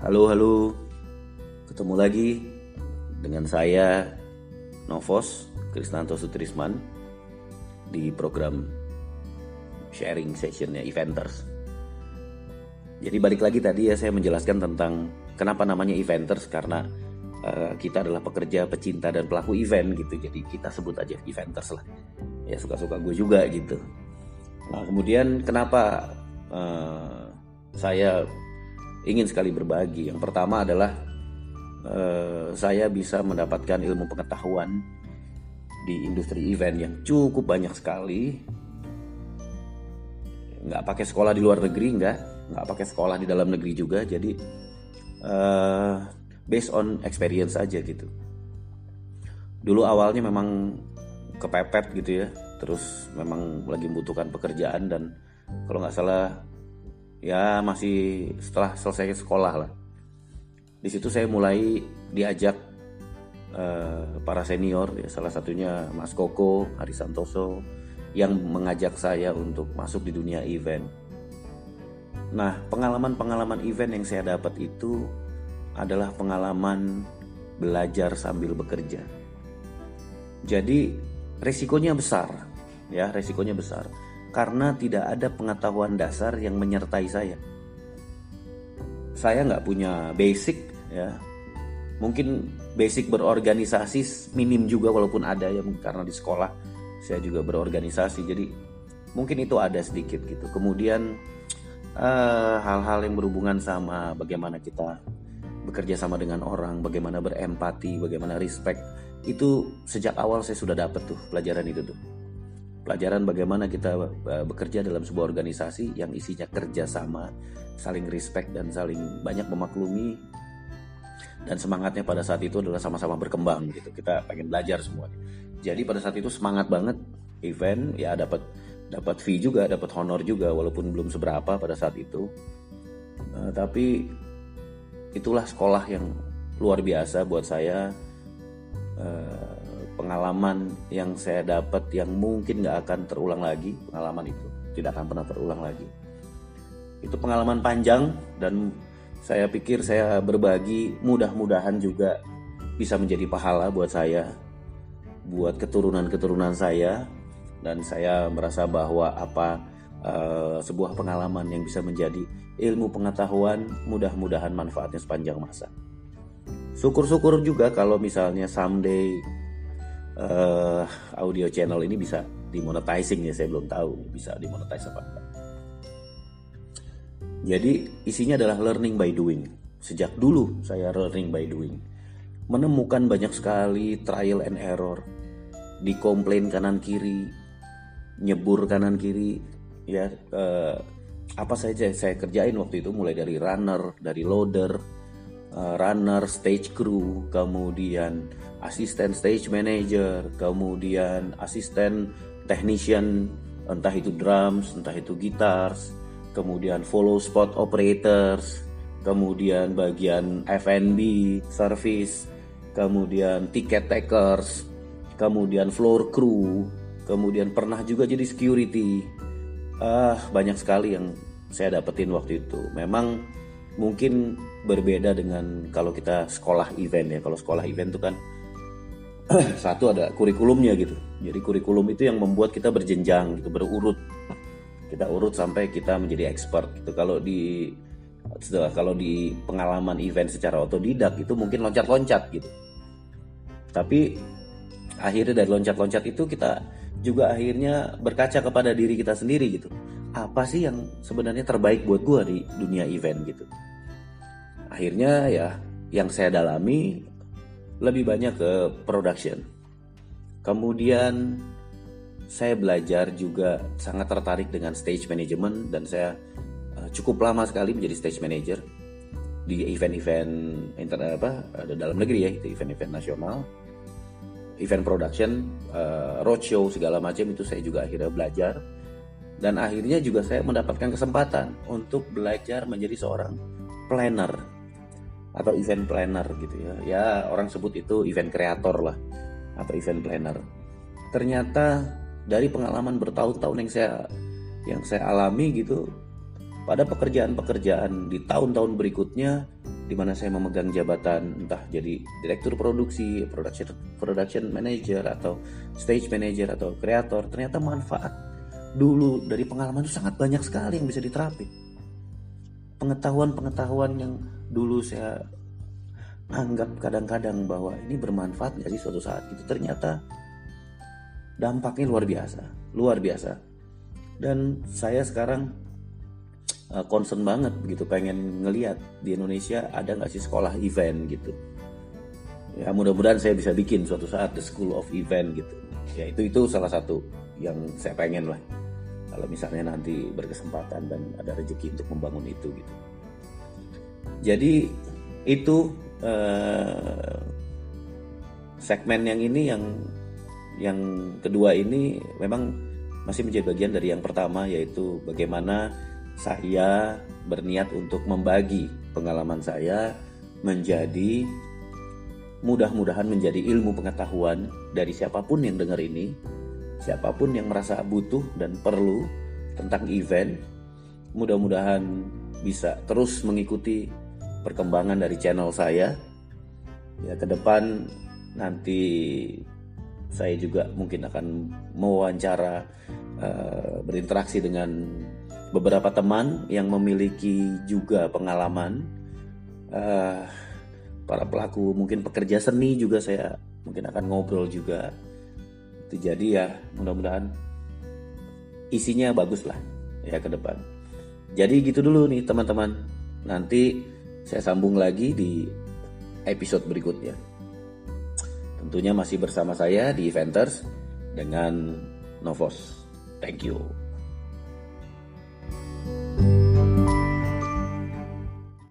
Halo, halo. Ketemu lagi dengan saya Novos Krisnanto Sutrisman di program sharing sessionnya Eventers. Jadi balik lagi tadi ya saya menjelaskan tentang kenapa namanya Eventers karena uh, kita adalah pekerja, pecinta dan pelaku event gitu. Jadi kita sebut aja Eventers lah. Ya suka-suka gue juga gitu. Nah kemudian kenapa uh, saya ingin sekali berbagi. Yang pertama adalah uh, saya bisa mendapatkan ilmu pengetahuan di industri event yang cukup banyak sekali. Nggak pakai sekolah di luar negeri, nggak, nggak pakai sekolah di dalam negeri juga. Jadi uh, based on experience aja gitu. Dulu awalnya memang kepepet gitu ya, terus memang lagi membutuhkan pekerjaan dan kalau nggak salah ya masih setelah selesai sekolah lah di situ saya mulai diajak uh, para senior ya salah satunya Mas Koko Hari Santoso yang mengajak saya untuk masuk di dunia event. Nah, pengalaman-pengalaman event yang saya dapat itu adalah pengalaman belajar sambil bekerja. Jadi, resikonya besar, ya, resikonya besar karena tidak ada pengetahuan dasar yang menyertai saya. Saya nggak punya basic ya, mungkin basic berorganisasi minim juga walaupun ada ya karena di sekolah saya juga berorganisasi jadi mungkin itu ada sedikit gitu. Kemudian eh, hal-hal uh, yang berhubungan sama bagaimana kita bekerja sama dengan orang, bagaimana berempati, bagaimana respect itu sejak awal saya sudah dapat tuh pelajaran itu tuh pelajaran bagaimana kita uh, bekerja dalam sebuah organisasi yang isinya kerjasama, saling respect dan saling banyak memaklumi dan semangatnya pada saat itu adalah sama-sama berkembang gitu. Kita pengen belajar semua. Jadi pada saat itu semangat banget event ya dapat dapat fee juga, dapat honor juga walaupun belum seberapa pada saat itu. Uh, tapi itulah sekolah yang luar biasa buat saya. Uh, pengalaman yang saya dapat yang mungkin nggak akan terulang lagi pengalaman itu tidak akan pernah terulang lagi itu pengalaman panjang dan saya pikir saya berbagi mudah-mudahan juga bisa menjadi pahala buat saya buat keturunan-keturunan saya dan saya merasa bahwa apa uh, sebuah pengalaman yang bisa menjadi ilmu pengetahuan mudah-mudahan manfaatnya sepanjang masa. Syukur-syukur juga kalau misalnya someday uh, audio channel ini bisa dimonetizing ya saya belum tahu bisa dimonetize apa enggak. Jadi isinya adalah learning by doing. Sejak dulu saya learning by doing. Menemukan banyak sekali trial and error. Dikomplain kanan kiri, nyebur kanan kiri, ya uh, apa saja saya kerjain waktu itu mulai dari runner, dari loader, uh, runner, stage crew, kemudian asisten stage manager, kemudian asisten technician, entah itu drums, entah itu guitars, kemudian follow spot operators, kemudian bagian F&B, service, kemudian ticket takers, kemudian floor crew, kemudian pernah juga jadi security. Ah, banyak sekali yang saya dapetin waktu itu. Memang mungkin berbeda dengan kalau kita sekolah event ya. Kalau sekolah event itu kan satu ada kurikulumnya gitu. Jadi kurikulum itu yang membuat kita berjenjang gitu, berurut. Kita urut sampai kita menjadi expert gitu. Kalau di setelah kalau di pengalaman event secara otodidak itu mungkin loncat-loncat gitu. Tapi akhirnya dari loncat-loncat itu kita juga akhirnya berkaca kepada diri kita sendiri gitu. Apa sih yang sebenarnya terbaik buat gue di dunia event gitu. Akhirnya ya yang saya dalami lebih banyak ke production. Kemudian saya belajar juga sangat tertarik dengan stage management dan saya uh, cukup lama sekali menjadi stage manager di event-event internet apa ada dalam negeri ya itu event-event nasional event production uh, roadshow segala macam itu saya juga akhirnya belajar dan akhirnya juga saya mendapatkan kesempatan untuk belajar menjadi seorang planner atau event planner gitu ya. Ya orang sebut itu event kreator lah atau event planner. Ternyata dari pengalaman bertahun-tahun yang saya yang saya alami gitu pada pekerjaan-pekerjaan di tahun-tahun berikutnya di mana saya memegang jabatan entah jadi direktur produksi, production production manager atau stage manager atau kreator, ternyata manfaat dulu dari pengalaman itu sangat banyak sekali yang bisa diterapin. Pengetahuan-pengetahuan yang dulu saya anggap kadang-kadang bahwa ini bermanfaat sih suatu saat itu ternyata dampaknya luar biasa, luar biasa. Dan saya sekarang uh, concern banget gitu pengen ngeliat di Indonesia ada nggak sih sekolah event gitu ya mudah-mudahan saya bisa bikin suatu saat the school of event gitu ya itu itu salah satu yang saya pengen lah kalau misalnya nanti berkesempatan dan ada rezeki untuk membangun itu gitu. Jadi itu uh, segmen yang ini yang yang kedua ini memang masih menjadi bagian dari yang pertama yaitu bagaimana saya berniat untuk membagi pengalaman saya menjadi mudah-mudahan menjadi ilmu pengetahuan dari siapa pun yang dengar ini, siapa pun yang merasa butuh dan perlu tentang event, mudah-mudahan bisa terus mengikuti perkembangan dari channel saya. Ya ke depan nanti saya juga mungkin akan mewawancara uh, berinteraksi dengan beberapa teman yang memiliki juga pengalaman uh, para pelaku mungkin pekerja seni juga saya mungkin akan ngobrol juga itu jadi ya mudah-mudahan isinya bagus lah ya ke depan. Jadi gitu dulu nih teman-teman. Nanti saya sambung lagi di episode berikutnya. Tentunya masih bersama saya di Eventers dengan Novos. Thank you